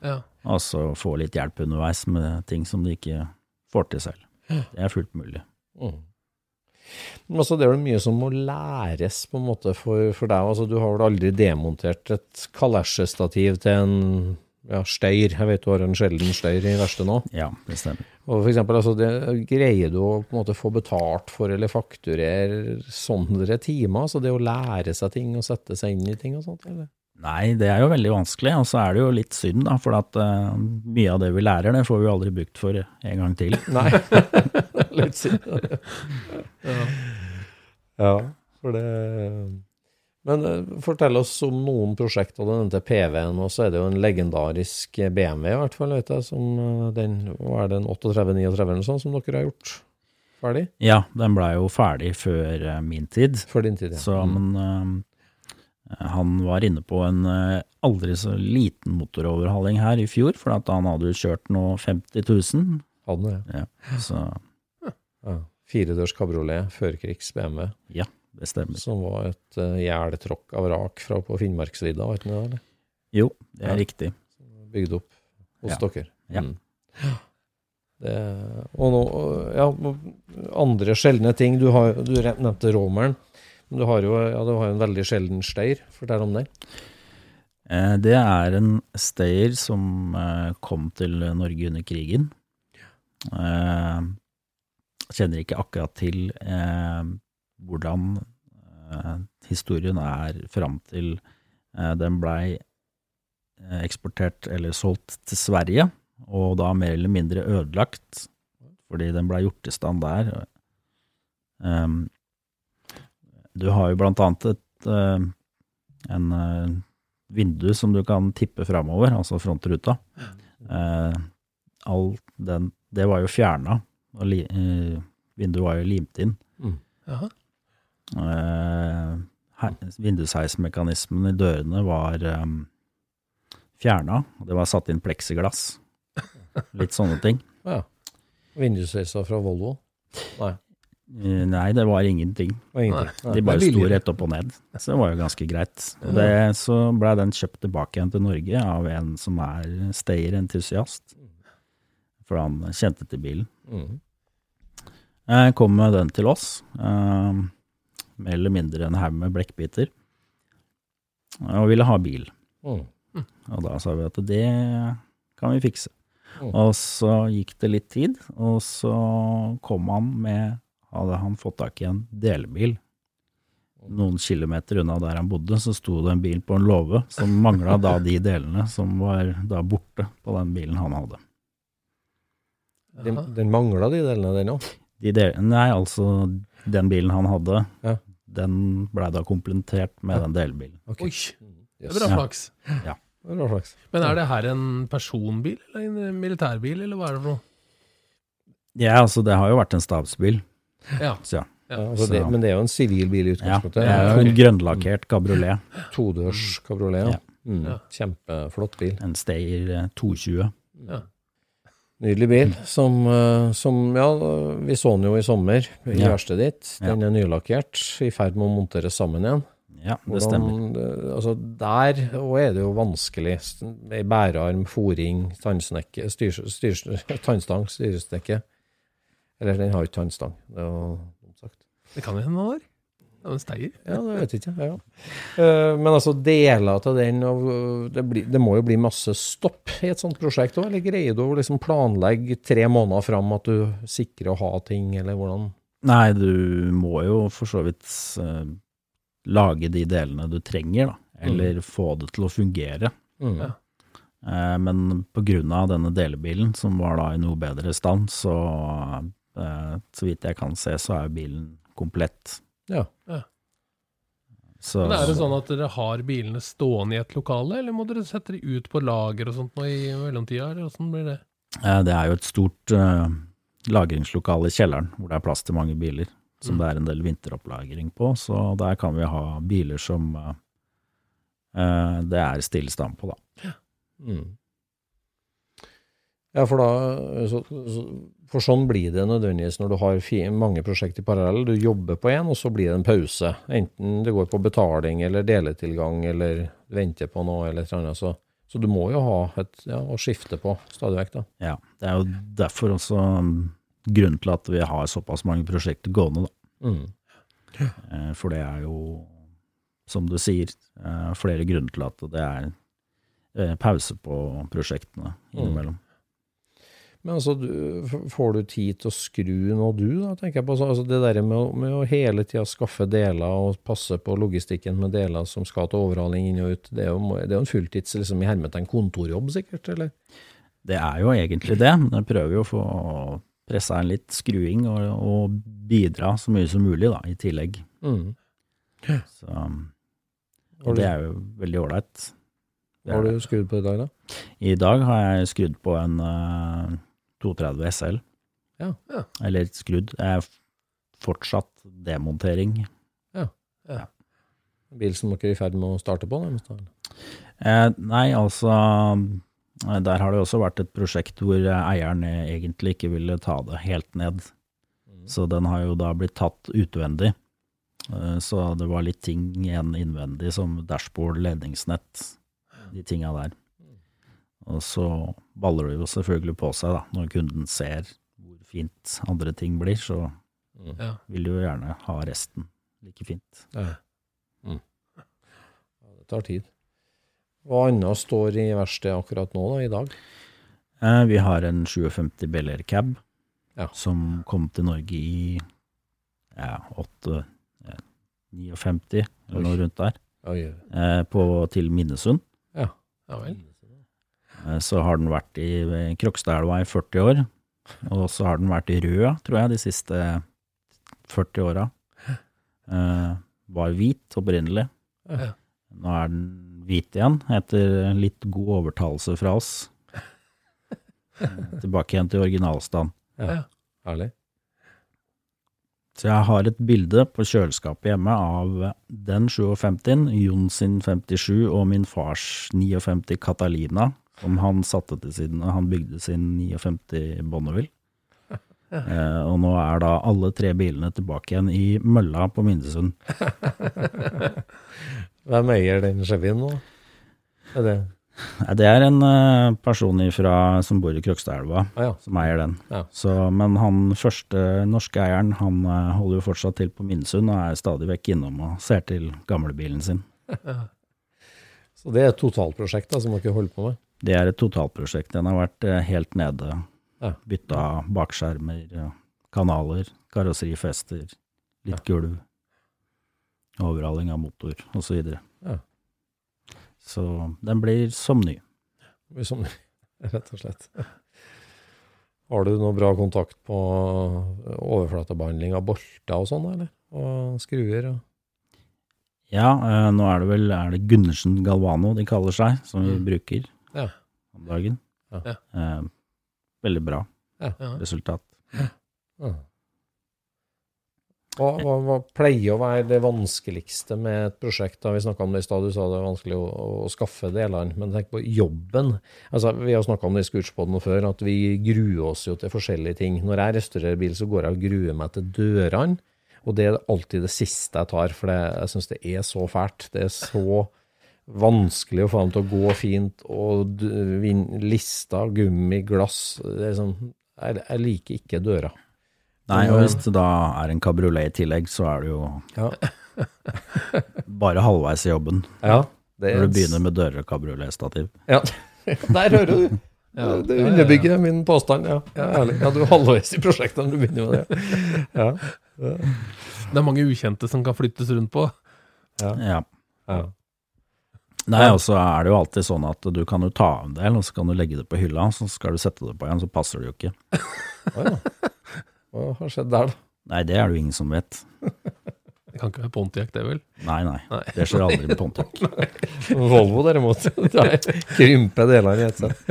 ja. og så får litt hjelp underveis med ting som de ikke får til selv. Det er fullt mulig. Mm. Men altså, det er vel mye som må læres på en måte for, for deg. Altså, du har vel aldri demontert et kalesjestativ til en ja, støyr. Jeg vet du har en sjelden steir i verkstedet nå. Ja, det stemmer. Og for eksempel, altså, det, greier du å på en måte få betalt for eller fakturere sånne timer? Altså det å lære seg ting og sette seg inn i ting og sånt? Eller? Nei, det er jo veldig vanskelig, og så er det jo litt synd, da, for at uh, mye av det vi lærer, det får vi aldri brukt for en gang til. Nei, litt synd. ja. for det Men eh, fortell oss om noen prosjekter. Du nevnte PV-en, og så er det jo en legendarisk BMW, i hvert fall, vet jeg, som eh, den er det, en 38-39 eller sånn, som dere har gjort ferdig? Ja, den blei jo ferdig før eh, min tid, Før din tid, ja. så men eh, han var inne på en aldri så liten motoroverhaling her i fjor, for han hadde jo kjørt nå 50 000. Hadde det. Ja, så Ja. Firedørs kabriolet, førkrigs BMW, ja, det stemmer. som var et uh, jæletråkk av rak fra på Finnmarksvidda, var ikke det? Eller? Jo, det er Ja. riktig. Bygd opp hos Ja. dere. Ja. Mm. Det, og nå, ja, andre sjeldne ting. Du, har, du nevnte romeren. Men du har jo ja, du har en veldig sjelden steir. Fortell om den. Eh, Det er en steir som eh, kom til Norge under krigen. Jeg Kjenner ikke akkurat til hvordan eh, historien er fram til eh, den blei eh, eksportert eller solgt til Sverige, og da mer eller mindre ødelagt, fordi den blei gjort i stand der. Eh, Du har jo blant annet et en vindu som du kan tippe framover, altså frontruta. Eh, all den, det var jo fjerna, og li, vinduet var jo limt inn. Jaha. Eh, he- vindusheismekanismen i dørene var um, fjerna, og det var satt inn pleksiglass. Litt sånne ting. Ja. Vindusheisa fra Volvo. Nei. Eh, Nei, det var ingenting. det var ingenting. De bare sto rett opp og ned, så det var jo ganske greit. Det, så blei den kjøpt tilbake igjen til Norge av en som er stayer-entusiast, for han kjente til bilen. Mhm. Jeg kom med den til oss, eh, mer eller mindre en haug med blekkbiter, og ville ha bil. Mm. Og da sa vi at det kan vi fikse. Mm. Og så gikk det litt tid, og så kom han med, hadde han fått tak i en delbil. Noen kilometer unna der han bodde, så sto det en bil på en låve som mangla da de delene som var da borte på den bilen han hadde. Den, den mangla de delene, den òg. De nei, altså den bilen han hadde, Ja. Den ble da komplementert med den delbilen. Oi, det er bra Ja. Det er bra flaks. Men er det her en personbil, eller en militærbil, eller hva er det for noe? Ja, altså det har jo vært en stabsbil, Ja. så ja. Ja, altså det, men det er jo en sivil bil i ja. utgangspunktet. Det er jo en grønnlakkert kabriolet. Todørs kabriolet. Ja. Ja. Mm. Ja. Kjempeflott bil. En Steyr eh, 220. ja. Nydelig bil. Som, eh, som Ja, vi så den jo i sommer i Ja. verkstedet ditt. Den er nylakkert, i ferd med å monteres sammen igjen. Ja, det Hvordan, stemmer. Altså der òg er det jo vanskelig. Bærearm, fòring, tannsnekke, styr, styr, tannstang, styrestekke. Eller den har jo ikke tannstang, det var, sagt. Det kan jo hende den har. Ja, det vet jeg ikke. Ja. Eh, Men altså, deler av den det, blir, det må jo bli masse stopp i et sånt prosjekt òg, eller greier du å liksom planlegge tre måneder fram at du sikrer å ha ting, eller hvordan? Nei, du må jo for så vidt eh, lage de delene du trenger, da. Eller få det til å fungere. Mm. Ja. Eh, men av denne delebilen, som var da i noe bedre stand, så så vidt jeg kan se, så er bilen komplett. Ja. Så, Men er det sånn at dere har bilene stående i et lokale, eller må dere sette de ut på lager og sånt nå i mellomtida, eller hvordan blir det? Eh, Det er jo et stort uh, lagringslokale i kjelleren, hvor det er plass til mange biler, som Mm. det er en del vinteropplagring på, så der kan vi ha biler som eh, eh, det er stillstand på, da. Ja. Mm. Ja, for da så, så, For sånn blir det nødvendigvis når du har mange prosjekter i parallell. Du jobber på én, og så blir det en pause. Enten det går på betaling eller deletilgang eller venter på noe eller et eller annet. Så, så du må jo ha et ja, å skifte på stadig vekk. Ja, det er jo derfor også mm, grunnen til at vi har såpass mange prosjekter gående, da. Mm. Eh, For det er jo, som du sier, eh, flere grunner til at det er eh, pause på prosjektene innimellom. Men altså, du, får du tid til å skru nå, du, da, tenker jeg på. Altså, Altså, det der med, å- med å hele tida skaffe deler og passe på logistikken med deler som skal til overhaling inn og ut, det er jo, det er jo en fulltids liksom, i hermetegn kontorjobb, sikkert? eller? Det er jo egentlig det, men jeg prøver jo å få pressa inn litt skruing og, og bidra så mye som mulig, da, i tillegg. Mm. Så, og det er jo veldig ålreit. Hva Har du skrudd på i dag, da? I dag har jeg skrudd på en eh, 230 SL. Ja. Ja. Eller skrudd. Er fortsatt demontering. ja. bil som dere er i ferd med å starte på? Eh, nei, altså eh, Der har det også vært et prosjekt hvor eh, eieren egentlig ikke ville ta det helt ned. Så den har jo da blitt tatt utvendig. Eh, så det var litt ting igjen innvendig, som dashbord, ledningsnett, de tinga der. Og så baller det jo selvfølgelig på seg, da. Når kunden ser hvor fint andre ting blir, så Ja. vil du jo gjerne ha resten like fint. Ja. Mm. Ja, det tar tid. Hva annet står i verkstedet akkurat nå, da, i dag? Eh, vi har en 57 Bel Air Cab Ja. som kom til Norge i ja, 8, ja, 59, eller noe rundt der, Oi, eh, på, til Minnesund. ja vel. Eh, så har den vært i ved Krokstadelva i 40 år, og så har den vært i Røa, tror jeg, de siste 40 åra. Uh, var hvit opprinnelig. Ja. Nå er den hvit igjen, etter litt god overtalelse fra oss. Eh, Tilbake igjen til originalstand. Ja. herlig. Så jeg har et bilde på kjøleskapet hjemme av den 57, Jon sin 57 og min fars 59 Catalina, som han satte til siden han bygde sin 59 Bonneville. Eh, og nå er da alle tre bilene tilbake igjen i mølla på Mindesund. Hvem eier den Chevyen nå? Er det Det er en eh, person ifra, som bor i Krokstadelva Ah, ja. som eier den. Ja. Så, men han første norske eieren, han eh, holder jo fortsatt til på Mindesund og er stadig vekk innom og ser til gamlebilen sin. Så det er et totalprosjekt da, som dere holder på med? Det er et totalprosjekt. Den har vært eh, helt nede. Ja. Bytta bakskjermer, eh, kanaler, karosserifester, litt gulv, overhaling av motor osv. Så, Ja. så den blir som ny. Blir som ny, rett og slett. Har du noe bra kontakt på overflatebehandling av bolter og sånn, eller? Og skruer? Og... Ja, eh, nå er det vel er det Gundersen Galvano de kaller seg, som vi Mm. bruker Ja. om dagen. Ja. Eh, veldig bra Ja. resultat. Ja. Hva, hva, hva pleier å være det vanskeligste med et prosjekt? da Vi snakka om det i stad, du sa det er vanskelig å, å skaffe delene. Men tenk på jobben. Altså, Vi har snakka om det i Scootspoden før, at vi gruer oss jo til forskjellige ting. Når jeg restaurerer bil, så går jeg og gruer meg til dørene. Og det er alltid det siste jeg tar, for det, jeg syns det er så fælt. Det er så vanskelig å få dem til å gå fint, og lista, gummi, glass det er sånn, jeg, jeg liker ikke døra. Nei, og hvis det da er en kabriolet i tillegg, så er det jo Ja. bare halvveis i jobben. ja det Når du begynner med dører og kabrioletstativ. Ja, der hører du. Ja, det ja, ja, underbygger min påstand, ja. ja, ærlig. ja du er halvveis i prosjektet når du begynner med det. Ja. Det er mange ukjente som kan flyttes rundt på. Ja. Ja. Nei, og så er det jo alltid sånn at du kan jo ta av en del, og så kan du legge det på hylla, så skal du sette det på igjen, så passer det jo ikke. Å, ja. Hva har skjedd der, da? Nei, det er det jo ingen som vet. Det kan ikke være Pontiac, det vel? Nei, nei. Nei. Det skjer aldri med Pontiac. Volvo derimot, krympe krymper delene i ett sett.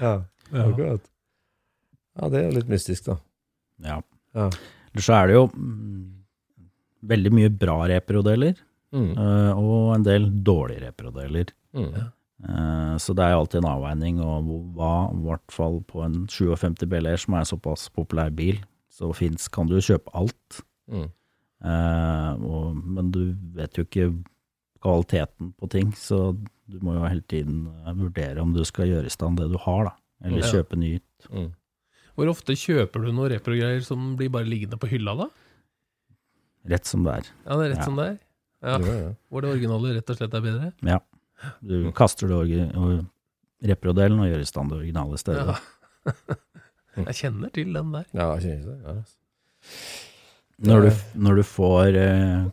Ja, Ja. Ja, det er jo litt mystisk, da. Ja. Ja. Ellers så er det jo mm, veldig mye bra reprodeler, Mm. eh, og en del dårlige reprodeler. Mm. Eh, Så det er alltid en avveining, og hva, i hvert fall på en 57 BLR, som er en såpass populær bil, så finnes, kan du jo kjøpe alt. Mm. Eh, og, men du vet jo ikke kvaliteten på ting, så du må jo hele tiden vurdere om du skal gjøre i stand det du har, da. Eller Ja. kjøpe nytt. Mm. Hvor ofte kjøper du noen reprogreier som blir bare liggende på hylla, da? Rett som det er. Ja, det er rett Ja. som det er. Ja. Hvor det originale rett og slett er bedre? Ja. Du kaster det reprodelen og gjør i stand det originale stedet. Ja. Jeg kjenner til den der. Ja, jeg kjenner det. Ja. Når, du, når du får eh,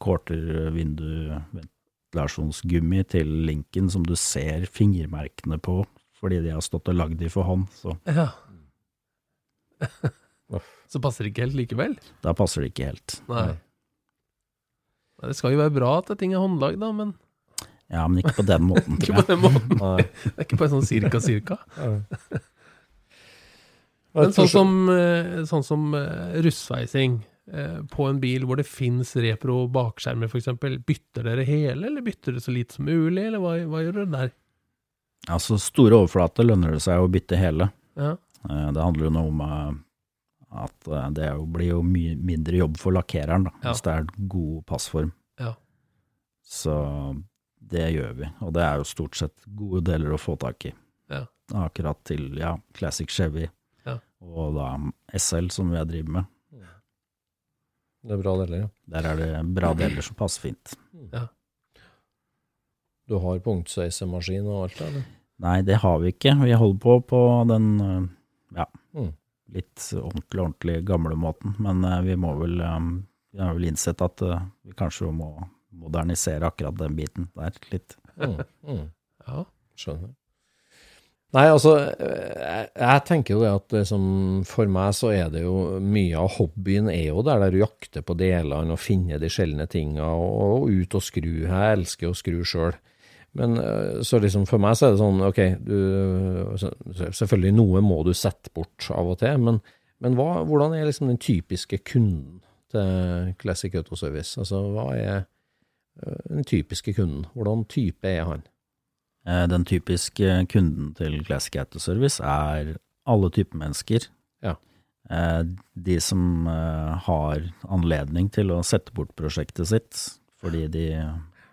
quarter-vindu-ventilasjonsgummi til linken som du ser fingermerkene på fordi de har stått og lagd de for hånd, så Ja. Så passer det ikke helt likevel? da passer det ikke helt. Nei. Det skal jo være bra at ting er håndlagd, da, men Ja, men ikke på den måten, ikke på den måten. Det er ikke bare sånn cirka-cirka. Men sånn som, eh, sånn som eh, russveising eh, på en bil hvor det fins repro bakskjermer f.eks., bytter dere hele, eller bytter dere så lite som mulig, eller hva, hva gjør dere der? Altså, store overflater lønner det seg å bytte hele. Ja. Det handler jo noe om at eh, det blir jo mye mindre jobb for lakkereren, da, Ja. hvis det er god passform. Ja. Så det gjør vi, og det er jo stort sett gode deler å få tak i. Ja. Akkurat til ja, Classic Chevy Ja. og da SL, som jeg driver med. Det er bra deler, ja. Der er det bra deler som passer fint. Du har punktsveisemaskin og alt det, eller? Nei, det har vi ikke. Vi holder på på den eh, ja, Mm. Litt ordentlig, ordentlig gamle måten. Men eh, vi må vel eh, Vi har vel innsett at eh, vi kanskje må modernisere akkurat den biten der litt. Mm. Mm. Ja. Skjønner. Nei, altså, jeg, jeg tenker jo det at liksom, for meg så er det jo mye av hobbyen er jo der der du jakter på delene og finner de sjeldne tinga og, og ut og skru. Jeg elsker å skru sjøl. Men eh, så liksom for meg så er det sånn, ok, du, så- så- selvfølgelig noe må du sette bort av og til, men, men hva, hvordan er liksom den typiske kunden til Classic Auto Service? Altså, hva er eh, den typiske kunden? Hvordan type er han? Eh, Den typiske kunden til Classic Auto Service er alle typer mennesker. Ja. De som har anledning til å sette bort prosjektet sitt fordi de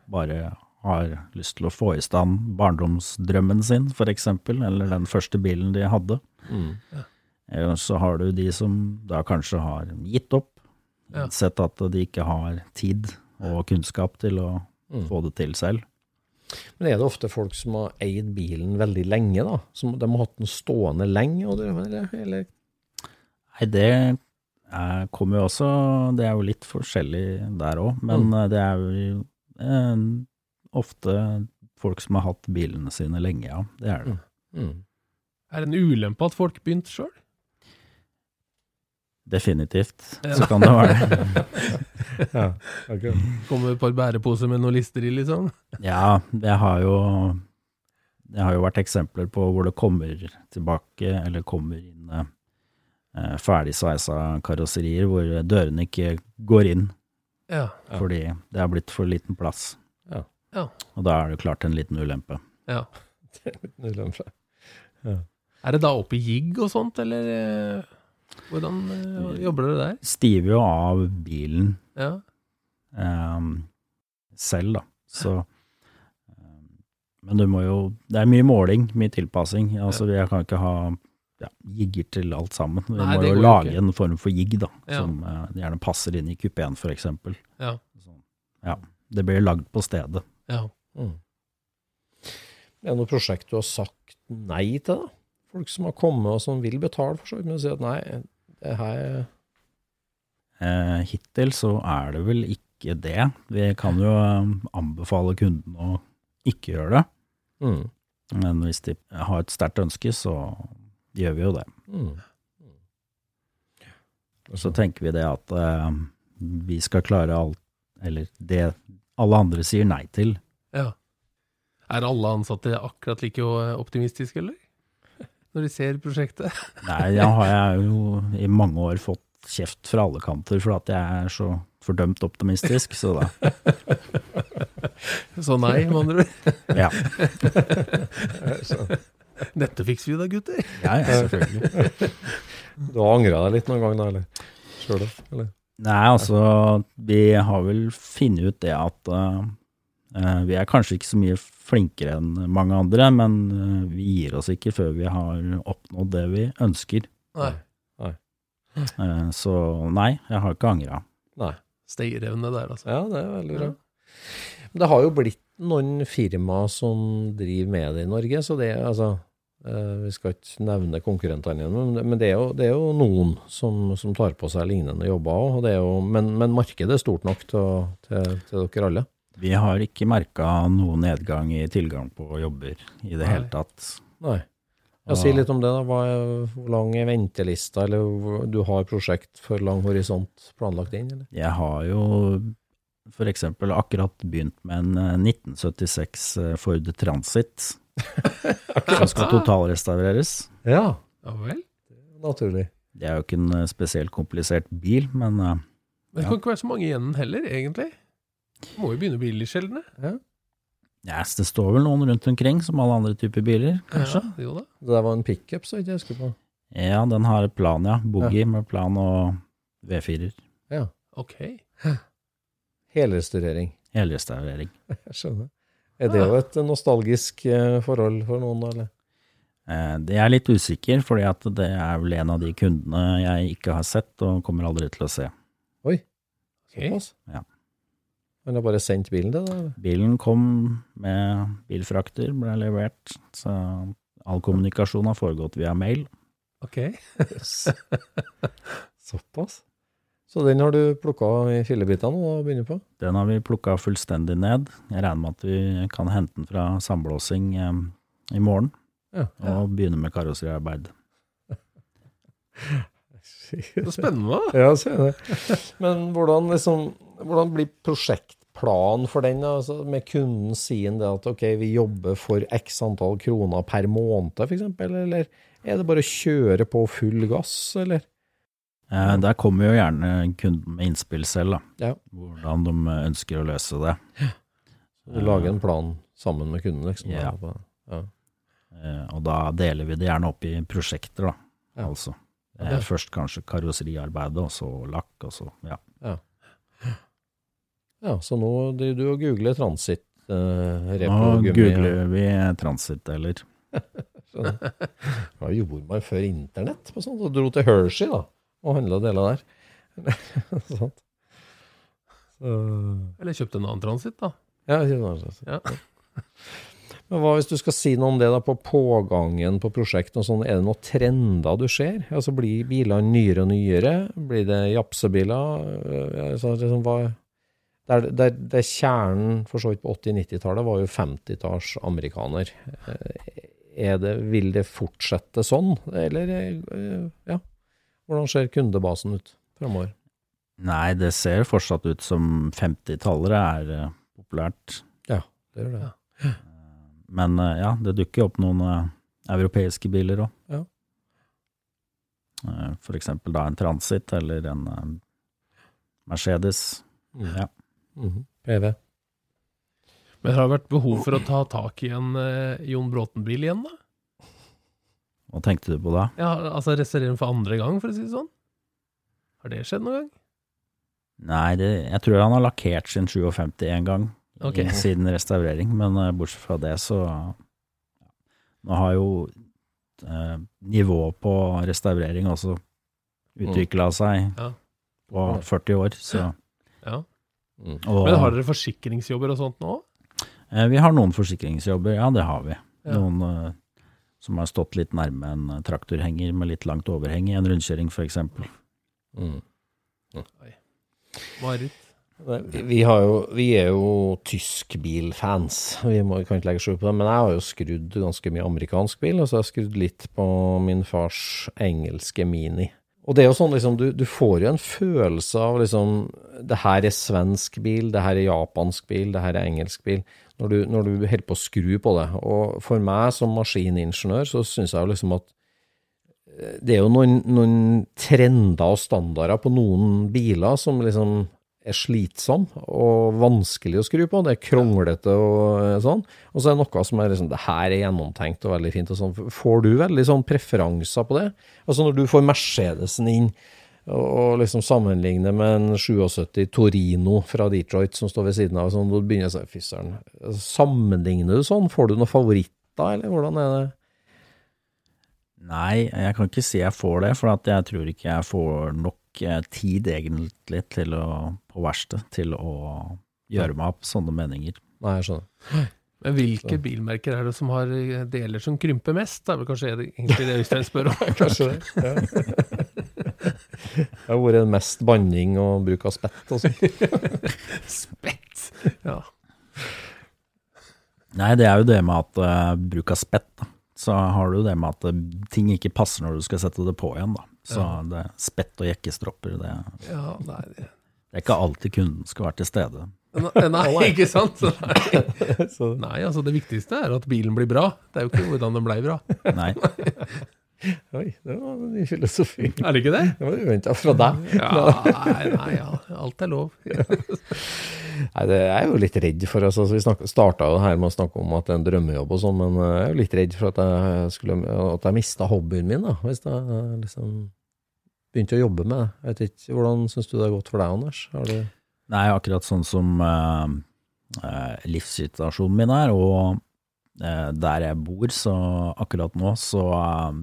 bare har lyst til å få i stand barndomsdrømmen sin, for eksempel, eller den første bilen de hadde. Mm. Eller så har du de som da kanskje har gitt opp, Ja. sett at de ikke har tid og kunnskap til å Mm. få det til selv. Men er det ofte folk som har eid bilen veldig lenge, da? Som de har hatt den stående lenge? Eller, eller? Nei, det eh, kommer jo også Det er jo litt forskjellig der òg, men mm. det er jo eh, ofte folk som har hatt bilene sine lenge, ja. Det er det. Mm. Er det en ulempe at folk begynte sjøl? Definitivt. Så kan det være det. Ja, okay. Kommer et par bæreposer med noen lister i, liksom? Ja, det har jo Det har jo vært eksempler på hvor det kommer tilbake, eller kommer inn eh, ferdig sveisa karosserier hvor dørene ikke går inn Ja. Ja. fordi det er blitt for liten plass. Ja. Ja. Og da er det klart en liten ulempe. ja. Ulempe. Er det da oppe i jigg og sånt, eller? eh, Hvordan eh, jobber dere der? Stiver jo av bilen Ja. um, selv, da. Så eh, Men du må jo Det er mye måling, mye tilpassing. Altså, jeg kan ikke ha ja, jigger til alt sammen. Vi Nei, må jo lage ikke. en form for jigg, da, Ja. som uh, gjerne passer inn i kupeen, eksempel. Ja. Ja, det blir lagd på stedet. Ja. Mm. Er det noe prosjekt du har sagt nei til, da? Folk som har kommet og som vil betale for så vidt, men sier at nei, det her Eh, hittil så er det vel ikke det. Vi kan jo eh, anbefale kunden å ikke gjøre det, mm. men hvis de har et sterkt ønske, så gjør vi jo det. Mm. Og så tenker vi det at eh, vi skal klare alt, eller det alle andre sier nei til. ja. Er alle ansatte akkurat like optimistiske, eller? Når de ser prosjektet? Nei, da har jeg jo i mange år fått kjeft fra alle kanter for at jeg er så fordømt optimistisk, så da, Så nei, med andre ord. ja. Dette fikser vi da, gutter. Ja, ja, selvfølgelig. Du har angra deg litt noen gang, da, eller? Sjøl, eller? Nei, altså, vi har vel funnet ut det at eh, eh, vi er kanskje ikke så mye flinkere enn mange andre, men uh, vi gir oss ikke før vi har oppnådd det vi ønsker. Nei. Eh, så nei, jeg har ikke angra. Nei. Stayerevne der, altså. Ja, det er veldig bra. Men det har jo blitt noen firmaer som driver med det i Norge, så det altså Vi skal ikke nevne konkurrentene igjen, men, det, er jo, det er jo noen som, som tar på seg lignende jobber Jo, Men, men markedet er stort nok til, til, til dere alle. Vi har ikke merka noen nedgang i tilgang på jobber i det Nei. hele tatt. Nei. Ja, si litt om det, da. Hva er, hvor lang er ventelista, eller du har prosjekt for lang horisont planlagt inn, eller? Jeg har jo eksempel akkurat begynt med en eh, 1976 Ford Transit som skal totalrestaureres. Ja, Ja vel. naturlig. Det er jo ikke en eh, spesielt komplisert bil, men uh, det kan ikke være så mange igjen heller, egentlig. Må jo begynne å bli litt sjeldne. ja, det står vel noen rundt omkring, som alle andre typer biler, kanskje. Ja, jo da. Det der var en pickup, så ikke jeg husker på. Ja, den har et plan, ja. Boogie med plan og V4-er. Ja. Ok. Helrestaurering. Helrestaurering. Jeg skjønner. Er det jo et nostalgisk eh, forhold for noen, eller? Eh, Det er litt usikker, fordi at det er vel en av de kundene jeg ikke har sett og kommer aldri til å se. Oi, såpass? Ja. du har bare sendt bilen til deg? Bilen kom med bilfrakter, ble levert, så all kommunikasjon har foregått via mail. Ok. Såpass? Så den har du plukka i fillebitene og begynner på? Den har vi plukka fullstendig ned. Jeg regner med at vi kan hente den fra sandblåsing eh, i morgen, Ja. og begynne med karosseriarbeid. Så spennende, da. Ja, ser jeg det. Men hvordan, liksom, hvordan blir prosjektplanen for den, altså, med kunden sin det at ok, vi jobber for x antall kroner per måned, f.eks.? eller er det bare å kjøre på full gass, eller? Eh, Der kommer jo gjerne kunden med innspill selv, da. Ja. Hvordan de ønsker å løse det. Du lager en plan sammen med kunden, liksom? Ja. ja. Eh, Og da deler vi det gjerne opp i prosjekter, da. Ja. Altså. Eh, Først kanskje karosseriarbeidet, og så lakk, og så ja. Ja, så nå driver du og googler transit. Uh, Nå googler vi transitdeler. Hva gjorde man før internett? På sånt, og dro til Hershey da, og handla deler der. sånt. Så, Eller kjøpte en annen transit, da. ja, En annen transit. Ja. Men hva hvis du skal si noe om det da på pågangen på prosjekt sånn, er det noen trender du ser? Altså blir bilene nyere og nyere? Blir det japsebiler? Altså, liksom, hva, der, der, der kjernen for så vidt på 80-90-tallet var jo 50-talls amerikaner. Eh, Er det, vil det fortsette sånn, eller ja? Hvordan ser kundebasen ut fremover? Nei, det ser fortsatt ut som 50-tallere er eh, populært. Ja, det gjør det. Men eh, ja, det dukker opp noen eh, europeiske biler òg. Ja. For eksempel da en Transit eller en eh, Mercedes. Mm. Ja. Mhm. PV. Men har det vært behov for å ta tak i en eh, Jon Bråten-bil igjen, da? Hva tenkte du på da? Ja, altså restaurere den for andre gang, for å si det sånn? Har det skjedd noen gang? Nei, det, jeg tror han har lakkert sin 57 en gang okay. i, siden restaurering, men eh, bortsett fra det så Nå har jo eh, nivået på restaurering også utvikla seg Ja. på 40 år, så Ja. Mm. og, Men har dere forsikringsjobber og sånt nå? eh, Vi har noen forsikringsjobber, ja det har vi. Ja. Noen eh, som har stått litt nærme en traktorhenger med litt langt overheng i en rundkjøring f.eks. Mm. Marit? Vi, vi, har jo, vi er jo tyskbilfans, vi må, kan ikke legge skjul på det, men jeg har jo skrudd ganske mye amerikansk bil, og så har jeg skrudd litt på min fars engelske Mini. Og det er jo sånn, liksom, du, du får jo en følelse av liksom Det her er svensk bil, det her er japansk bil, det her er engelsk bil. Når du, når du holder på å skru på det. Og for meg som maskiningeniør, så syns jeg jo liksom at eh, det er jo noen, noen trender og standarder på noen biler som liksom er slitsom og vanskelig å skru på. Det er kronglete og eh, sånn. Og så er det noe som er liksom Det her er gjennomtenkt og veldig fint og sånn. Får du veldig sånn preferanser på det? Altså når du får Mercedesen inn og, liksom sammenligne med en 77 Torino fra Detroit som står ved siden av, sånn, da begynner jeg å si fy søren. Sammenligner du sånn? Får du noen favoritter, eller hvordan er det? Nei, jeg kan ikke si jeg får det, for at jeg tror ikke jeg får nok eh, tid egentlig til å, på verkstedet til å gjøre meg opp sånne meninger. Nei, jeg skjønner. Men hvilke bilmerker er det som har eh, deler som krymper mest? Det er vel kanskje det- egentlig det Øystein spør om. Kanskje det. Ja. Det har vært mest banning og bruk av spett og sånn. Spett! Ja. Nei, det er jo det med at uh, bruk av spett, da. Så har du det med at eh, ting ikke passer når du skal sette det på igjen, da. Så det spett og jekkestropper, det, ja nei, det det er ikke alltid kunden skal være til stede. Nei, nei, ikke sant? Nei. Nei, altså det viktigste er at bilen blir bra. Det er jo ikke hvordan den blei bra. Nei. Oi, det var en ny filosofi. Er det ikke det? Det var uventa fra deg. Ja, nei, nei, ja. Alt er lov. Nei, det er jeg jo litt redd for. Altså, vi starta jo her med å snakke om at det er en drømmejobb og sånn, men jeg er jo litt redd for at jeg, skulle, at jeg mista hobbyen min, da, hvis jeg liksom begynte å jobbe med det. Jeg vet ikke, Hvordan syns du det har gått for deg, Anders? Har du Nei, akkurat sånn som uh, eh, livssituasjonen min er, og uh, der jeg bor, så akkurat nå så eh,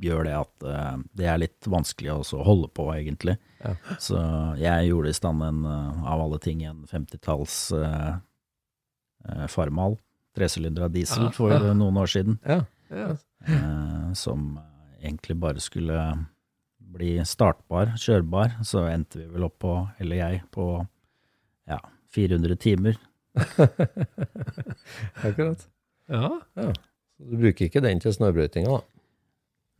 gjør det at uh, det er litt vanskelig å holde på, egentlig. Ja. Så jeg gjorde i stand en, uh, av alle ting, en 50-talls uh, eh, Farmal, tresylindra diesel, Ja, for ja. noen år siden, Ja. eh, som egentlig bare skulle bli startbar, kjørbar. Så endte vi vel opp på, eller jeg, på ja, 400 timer. Akkurat. ja. Så du bruker ikke den til snøbrøytinga, da?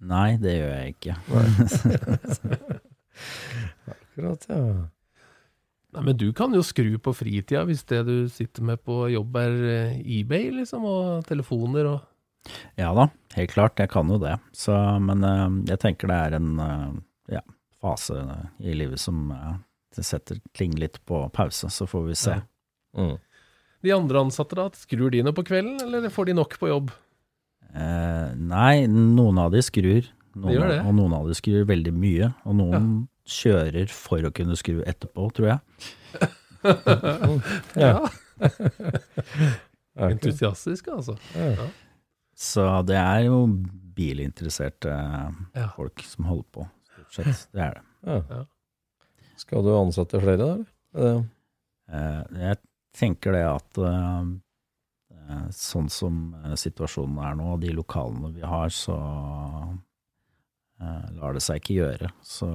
Nei, det gjør jeg ikke. Akkurat, ja. Nei, men du kan jo skru på fritida hvis det du sitter med på jobb er eh, eBay, liksom, og telefoner og Ja da, helt klart, jeg kan jo det. Så, men eh, jeg tenker det er en eh, ja, fase i livet som det setter ting litt på pause, så får vi se. Ja. Mm. De andre ansatte, da? Skrur de noe på kvelden, eller får de nok på jobb? Eh, nei, noen av de skrur, noen, De gjør det. og noen av de skrur veldig mye, og noen kjører for å kunne skru etterpå, tror jeg. Ja. Entusiastisk, altså. Ja. Så det er jo bilinteresserte Ja. folk som holder på, stort sett. Det er det. Ja. Ja. Skal du ansette flere, da? Eh, jeg tenker det at eh, sånn som eh, situasjonen er nå, de lokalene vi har, så eh, lar det seg ikke gjøre. Så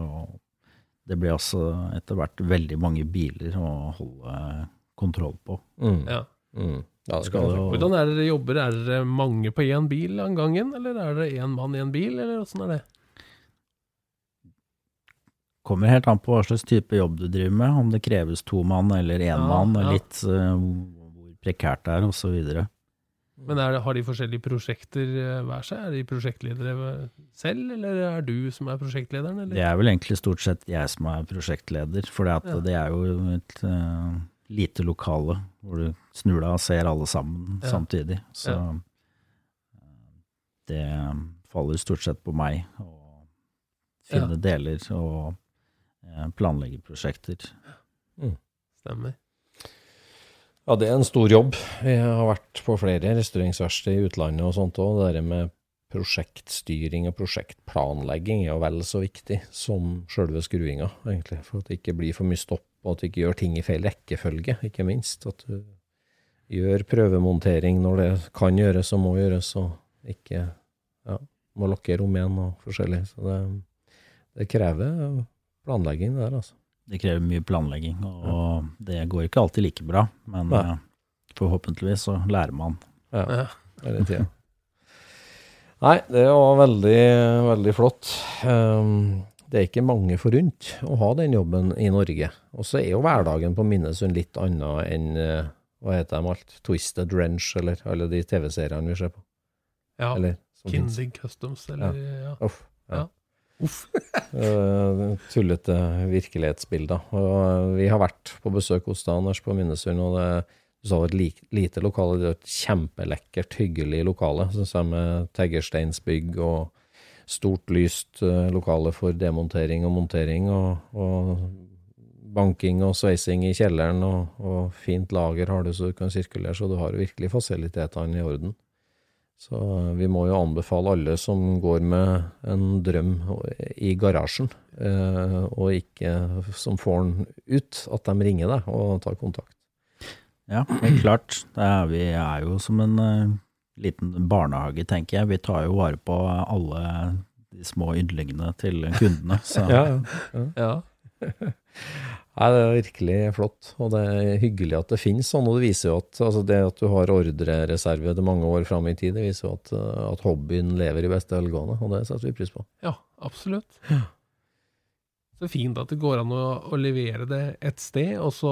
det blir også etter hvert veldig mange biler å holde kontroll på. Mm. Ja. Mm. Ja, jo- Hvordan er det dere jobber? Er dere mange på én bil av gangen, eller er det én mann i en bil, eller åssen er det? Kommer helt an på hva slags type jobb du driver med, om det kreves to mann eller én Ja, mann, og litt eh, hvor prekært det er, osv. Men er det, har de forskjellige prosjekter eh, hver seg? Er de prosjektledere selv, eller er du som er prosjektlederen? Det er vel egentlig stort sett jeg som er prosjektleder, for Ja. det er jo et uh, lite lokale hvor du snur deg og ser alle sammen Ja. samtidig. Så Ja. eh, det faller stort sett på meg å finne deler og planlegge prosjekter. Stemmer. Ja, det er en stor jobb. Jeg har vært på flere restaureringsverksted i utlandet og sånt òg. Det der med prosjektstyring og prosjektplanlegging er jo vel så viktig som sjølve skruinga, egentlig. For at det ikke blir for mye stopp, og at du ikke gjør ting i feil rekkefølge, ikke minst. At du gjør prøvemontering når det kan gjøres og må gjøres, og ikke ja, må lokke rom igjen og forskjellig. Så det, det krever planlegging, det der, altså. Det krever mye planlegging, og det går ikke alltid like bra, men Nei. eh, forhåpentligvis så lærer man. Ja, Ja. hele tida. Nei, det var veldig, veldig flott. Um, det er ikke mange forunt å ha den jobben i Norge. Og så er jo hverdagen på Minnesund litt annet enn eh, hva heter de alt? Twisted Wrench, eller alle de TV-seriene vi ser på. Ja. Eller, Customs, eller ja. Uff. Ja. Ja. Uff. Eh, tullete eh, vi har vært på besøk hos deg, Anders, på Minnesund, og det du sa et lite lokale, det er et kjempelekkert, hyggelig lokale, synes jeg, med teglsteinsbygg og stort lyst eh, lokale for demontering og montering, og, og banking og sveising i kjelleren, og, og fint lager har du så du kan sirkulere, så du har virkelig fasilitetene i orden. Så vi må jo anbefale alle som går med en drøm i garasjen, eh, og ikke som får den ut, at de ringer deg og tar kontakt. Ja, helt klart. Det er, vi er jo som en uh, liten barnehage, tenker jeg. Vi tar jo vare på alle de små yndlingene til kundene. Så ja. Ja. Nei, det er virkelig flott, og det er hyggelig at det finnes sånn, og det viser jo at altså det at du har ordrereserve til mange år fram i tid, det viser jo at, eh, at hobbyen lever i beste velgående, og det setter vi pris på. ja, absolutt. Så fint at det går an å, å levere det et sted, og så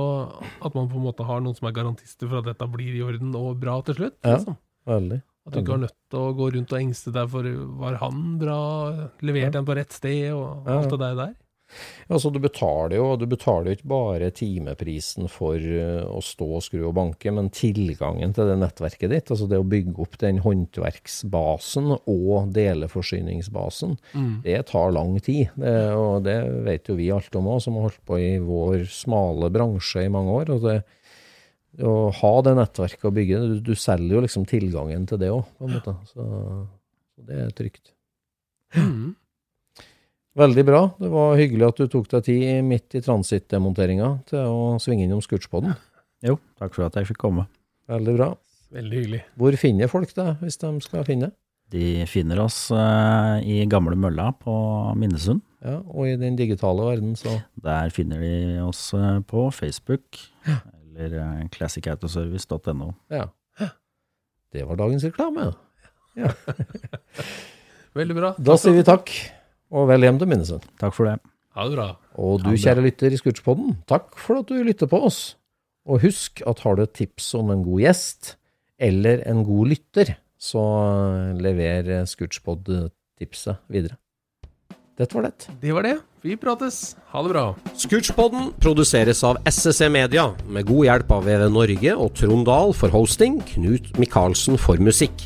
at man på en måte har noen som er garantister for at dette blir i orden og bra til slutt. Ja. Liksom. Veldig. At du ikke har nødt til å gå rundt og engste deg for var han bra, leverte han på rett sted, og Ja, ja. alt det der. Altså, du betaler jo du betaler ikke bare timeprisen for eh, å stå og skru og banke, men tilgangen til det nettverket ditt, altså det å bygge opp den håndverksbasen og deleforsyningsbasen, det tar lang tid. Det, og det vet jo vi alt om òg, som har holdt på i vår smale bransje i mange år. og det å ha det nettverket og bygge du, du selger jo liksom tilgangen til det òg, på en måte. Så, så det er trygt. Mm. Veldig bra. Det var hyggelig at du tok deg tid midt i transittdemonteringa til å svinge innom Scootspoden. jo, takk for at jeg fikk komme. Veldig bra. Veldig hyggelig. Hvor finner folk deg, hvis de skal finne? De finner oss eh, i gamle mølla på Minnesund. Ja, og i den digitale verden, så Der finner de oss eh, på Facebook eller eh, classicautoservice.no. ja. Det var dagens reklame. Veldig bra. Da sier vi takk, og vel hjem til Minnesund. Takk for det. Ha det bra. Og du, kjære lytter i Scootspodden, takk for at du lytter på oss. Og husk at har du et tips om en god gjest, eller en god lytter, så lever Scootspod-tipset videre. Dette var det. Det var det. Vi prates. Ha det bra. Scootspodden produseres av SSC Media, med god hjelp av VV Norge og Trond Dahl for hosting, Knut Micaelsen for musikk.